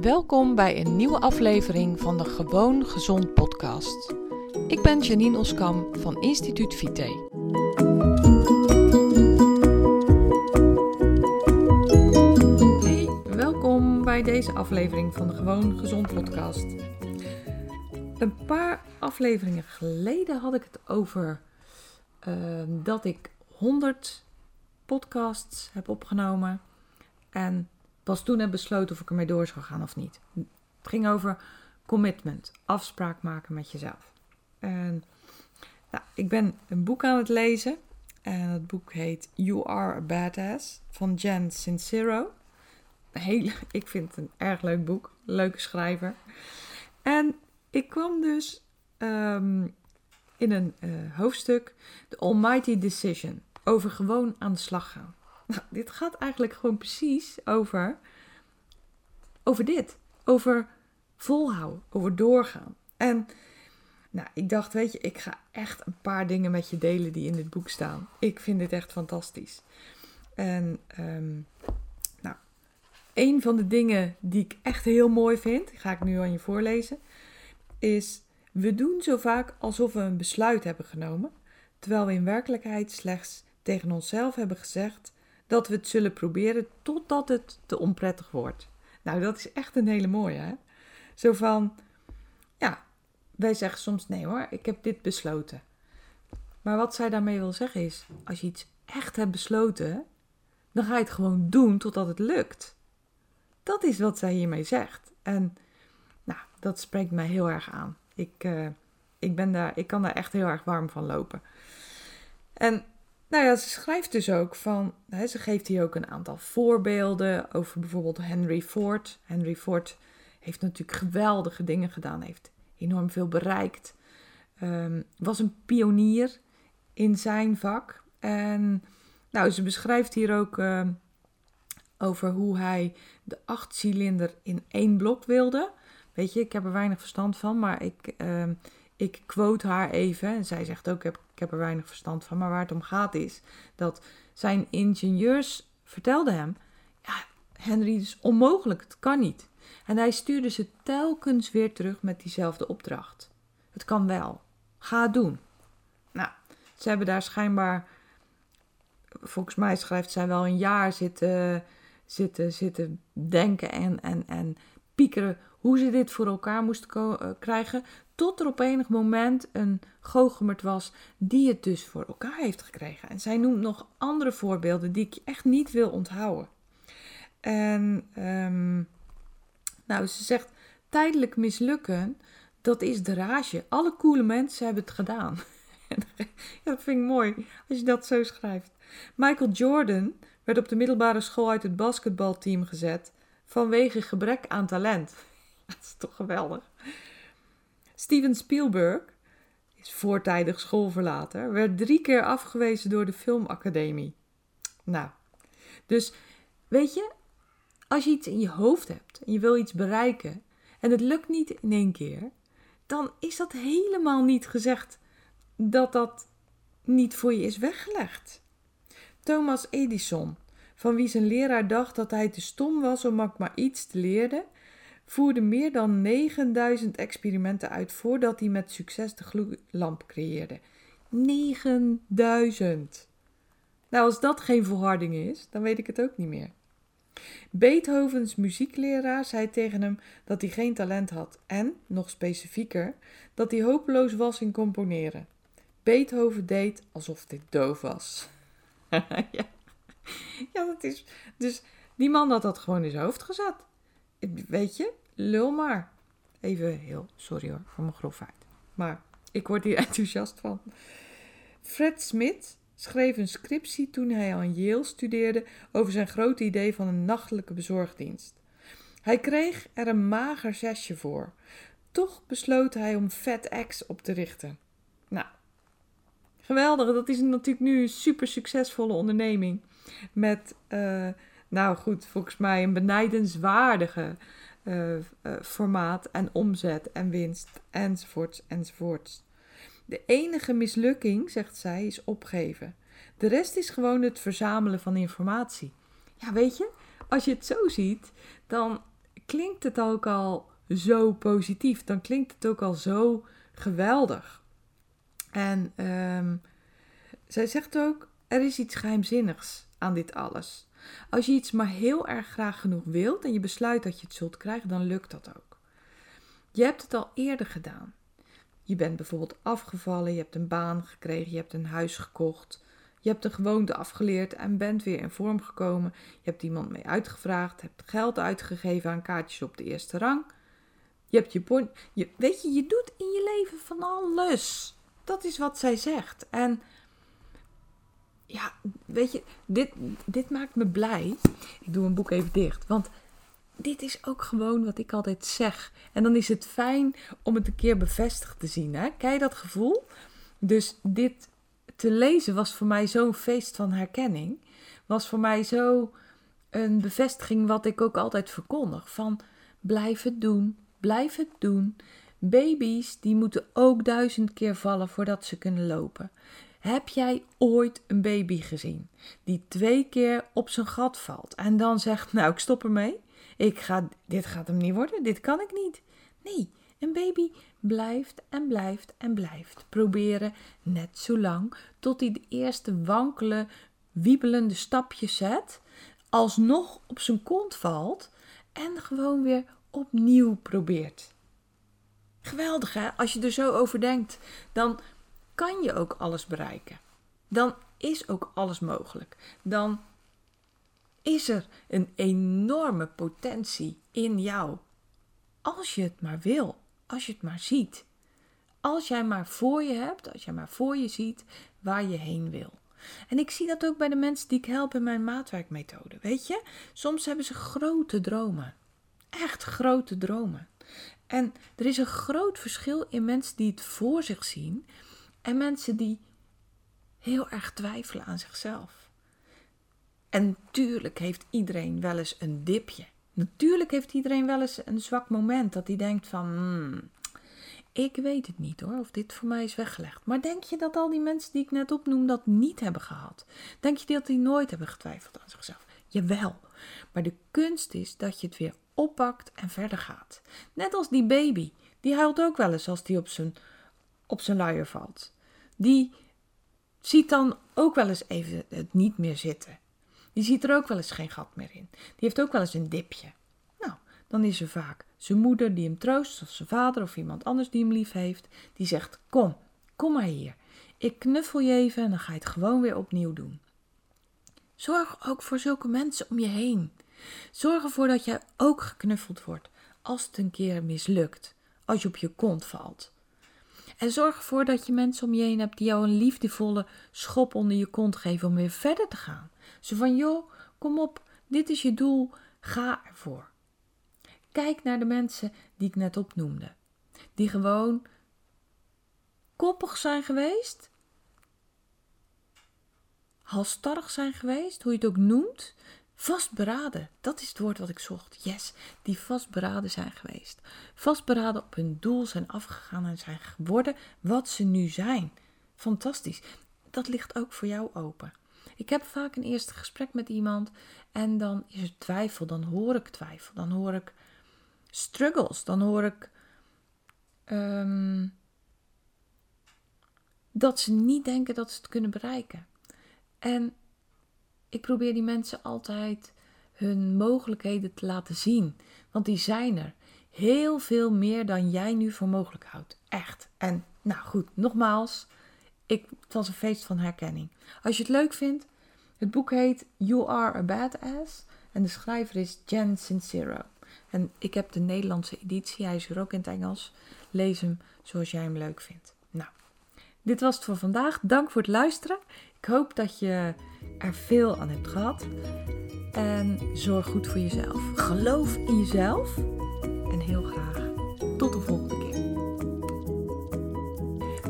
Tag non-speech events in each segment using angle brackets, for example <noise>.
Welkom bij een nieuwe aflevering van de Gewoon Gezond podcast. Ik ben Janine Oskam van Instituut Vite. Hey, welkom bij deze aflevering van de Gewoon Gezond podcast. Een paar afleveringen geleden had ik het over ehm, dat ik 100 podcasts heb opgenomen en pas toen heb besloten of ik ermee door zou gaan of niet. Het ging over commitment, afspraak maken met jezelf. En ik ben een boek aan het lezen. En het boek heet You Are a Badass van Jen Sincero. Heel, <laughs> ik vind het een erg leuk boek. Leuke schrijver. En ik kwam dus ehm, in een uh, hoofdstuk, The Almighty Decision, over gewoon aan de slag gaan. Nou, <laughs> dit gaat eigenlijk gewoon precies over, over dit. Over volhouden, over doorgaan. En nou, ik dacht, weet je, ik ga echt een paar dingen met je delen die in dit boek staan. Ik vind dit echt fantastisch. En um, nou, een van de dingen die ik echt heel mooi vind, ga ik nu aan je voorlezen, is we doen zo vaak alsof we een besluit hebben genomen, terwijl we in werkelijkheid slechts tegen onszelf hebben gezegd dat we het zullen proberen totdat het te onprettig wordt. Nou, dat is echt een hele mooie, hè? Zo van, ja, wij zeggen soms nee hoor, ik heb dit besloten. Maar wat zij daarmee wil zeggen is, als je iets echt hebt besloten, dan ga je het gewoon doen totdat het lukt. Dat is wat zij hiermee zegt. En nou, dat spreekt mij heel erg aan. Ik, uh, ik, ben daar, ik kan daar echt heel erg warm van lopen. En nou ja, ze schrijft dus ook van, hè, ze geeft hier ook een aantal voorbeelden over bijvoorbeeld Henry Ford. Henry Ford heeft natuurlijk geweldige dingen gedaan, heeft enorm veel bereikt, um, was een pionier in zijn vak. En nou, ze beschrijft hier ook uh, over hoe hij de achtcilinder in één blok wilde. Weet je, ik heb er weinig verstand van, maar ik, uh, ik quote haar even. En zij zegt ook, ik heb, ik heb er weinig verstand van. Maar waar het om gaat is dat zijn ingenieurs vertelden hem... Ja, Henry, het is onmogelijk, het kan niet. En hij stuurde ze telkens weer terug met diezelfde opdracht. Het kan wel. Ga het doen. Nou, ze hebben daar schijnbaar... Volgens mij schrijft zij wel een jaar zitten, zitten, zitten denken en, en, en piekeren hoe ze dit voor elkaar moesten uh, krijgen. Tot er op enig moment een goochemert was die het dus voor elkaar heeft gekregen. En zij noemt nog andere voorbeelden die ik echt niet wil onthouden. En um, nou, ze zegt tijdelijk mislukken, dat is de rage. Alle coole mensen hebben het gedaan. <laughs> dat vind ik mooi als je dat zo schrijft. Michael Jordan werd op de middelbare school uit het basketbalteam gezet vanwege gebrek aan talent. <laughs> Dat is toch geweldig. Steven Spielberg is voortijdig schoolverlater, werd drie keer afgewezen door de Filmacademie. Nou, dus weet je, als je iets in je hoofd hebt en je wil iets bereiken en het lukt niet in één keer, dan is dat helemaal niet gezegd dat dat niet voor je is weggelegd. Thomas Edison, van wie zijn leraar dacht dat hij te stom was om ook maar iets te leren, voerde meer dan 9000 experimenten uit voordat hij met succes de gloeilamp creëerde. 9000! Nou, als dat geen volharding is, dan weet ik het ook niet meer. Beethovens muziekleraar zei tegen hem dat hij geen talent had en, nog specifieker, dat hij hopeloos was in componeren. Beethoven deed alsof dit doof was. <laughs> ja. ja, dat is. Dus die man had dat gewoon in zijn hoofd gezet. Weet je, lul maar. Even heel, sorry hoor, voor mijn grofheid. Maar ik word hier <laughs> enthousiast van. Fred Smith schreef een scriptie toen hij aan Yale studeerde over zijn grote idee van een nachtelijke bezorgdienst. Hij kreeg er een mager zesje voor. Toch besloot hij om FedEx op te richten. Nou, geweldig. Dat is natuurlijk nu een super succesvolle onderneming. Met, uh, nou goed, volgens mij een benijdenswaardige uh, uh, formaat en omzet en winst enzovoorts enzovoorts. De enige mislukking, zegt zij, is opgeven. De rest is gewoon het verzamelen van informatie. Ja, weet je, als je het zo ziet, dan klinkt het ook al zo positief. Dan klinkt het ook al zo geweldig. En ehm, zij zegt ook: er is iets geheimzinnigs aan dit alles. Als je iets maar heel erg graag genoeg wilt en je besluit dat je het zult krijgen, dan lukt dat ook. Je hebt het al eerder gedaan. Je bent bijvoorbeeld afgevallen, je hebt een baan gekregen, je hebt een huis gekocht, je hebt een gewoonte afgeleerd en bent weer in vorm gekomen. Je hebt iemand mee uitgevraagd, hebt geld uitgegeven aan kaartjes op de eerste rang. Je hebt je point. Je, weet je, je doet in je leven van alles. Dat is wat zij zegt. En ja, weet je, dit, dit maakt me blij. Ik doe een boek even dicht. Want dit is ook gewoon wat ik altijd zeg. En dan is het fijn om het een keer bevestigd te zien. Hè? Kijk dat gevoel? Dus dit te lezen was voor mij zo'n feest van herkenning. Was voor mij zo een bevestiging wat ik ook altijd verkondig. Van blijf het doen, blijf het doen. Baby's die moeten ook duizend keer vallen voordat ze kunnen lopen. Heb jij ooit een baby gezien die twee keer op zijn gat valt en dan zegt: Nou, ik stop ermee. Ik ga, dit gaat hem niet worden, dit kan ik niet. Nee, een baby blijft en blijft en blijft proberen net zo lang tot hij de eerste wankele, wiebelende stapjes zet, alsnog op zijn kont valt en gewoon weer opnieuw probeert. Geweldig hè, als je er zo over denkt, dan kan je ook alles bereiken. Dan is ook alles mogelijk. Dan is er een enorme potentie in jou. Als je het maar wil, als je het maar ziet. Als jij maar voor je hebt, als jij maar voor je ziet waar je heen wil. En ik zie dat ook bij de mensen die ik help in mijn maatwerkmethode. Weet je, soms hebben ze grote dromen. Echt grote dromen. En er is een groot verschil in mensen die het voor zich zien en mensen die heel erg twijfelen aan zichzelf. En natuurlijk heeft iedereen wel eens een dipje. Natuurlijk heeft iedereen wel eens een zwak moment dat hij denkt van, hmm, ik weet het niet hoor, of dit voor mij is weggelegd. Maar denk je dat al die mensen die ik net opnoem dat niet hebben gehad? Denk je dat die nooit hebben getwijfeld aan zichzelf? Jawel. Maar de kunst is dat je het weer oppakt en verder gaat. Net als die baby. Die huilt ook wel eens als die op zijn, op zijn luier valt. Die ziet dan ook wel eens even het niet meer zitten. Die ziet er ook wel eens geen gat meer in. Die heeft ook wel eens een dipje. Nou, dan is er vaak zijn moeder die hem troost, of zijn vader of iemand anders die hem lief heeft. Die zegt: Kom, kom maar hier. Ik knuffel je even en dan ga je het gewoon weer opnieuw doen. Zorg ook voor zulke mensen om je heen. Zorg ervoor dat jij ook geknuffeld wordt als het een keer mislukt, als je op je kont valt. En zorg ervoor dat je mensen om je heen hebt die jou een liefdevolle schop onder je kont geven om weer verder te gaan. Zo van, joh, kom op, dit is je doel, ga ervoor. Kijk naar de mensen die ik net opnoemde. Die gewoon koppig zijn geweest, halstarrig zijn geweest, hoe je het ook noemt. Vastberaden, dat is het woord wat ik zocht. Yes, die vastberaden zijn geweest. Vastberaden op hun doel zijn afgegaan en zijn geworden wat ze nu zijn. Fantastisch. Dat ligt ook voor jou open. Ik heb vaak een eerste gesprek met iemand en dan is er twijfel, dan hoor ik twijfel, dan hoor ik struggles, dan hoor ik um, dat ze niet denken dat ze het kunnen bereiken. En ik probeer die mensen altijd hun mogelijkheden te laten zien, want die zijn er. Heel veel meer dan jij nu voor mogelijk houdt. Echt. En nou goed, nogmaals, ik, het was een feest van herkenning. Als je het leuk vindt, het boek heet You Are a Badass en de schrijver is Jen Sincero. En ik heb de Nederlandse editie, hij is er ook in het Engels. Lees hem zoals jij hem leuk vindt. Nou, dit was het voor vandaag. Dank voor het luisteren. Ik hoop dat je er veel aan hebt gehad. En zorg goed voor jezelf. Geloof in jezelf. En heel graag tot de volgende keer.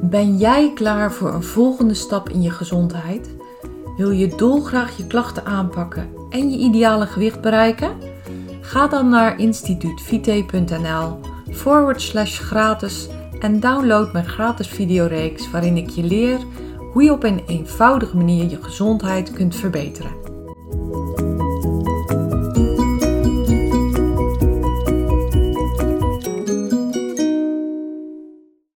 Ben jij klaar voor een volgende stap in je gezondheid? Wil je dolgraag je klachten aanpakken en je ideale gewicht bereiken? Ga dan naar instituutvite.nl forward slash gratis en download mijn gratis videoreeks waarin ik je leer hoe je op een eenvoudige manier je gezondheid kunt verbeteren.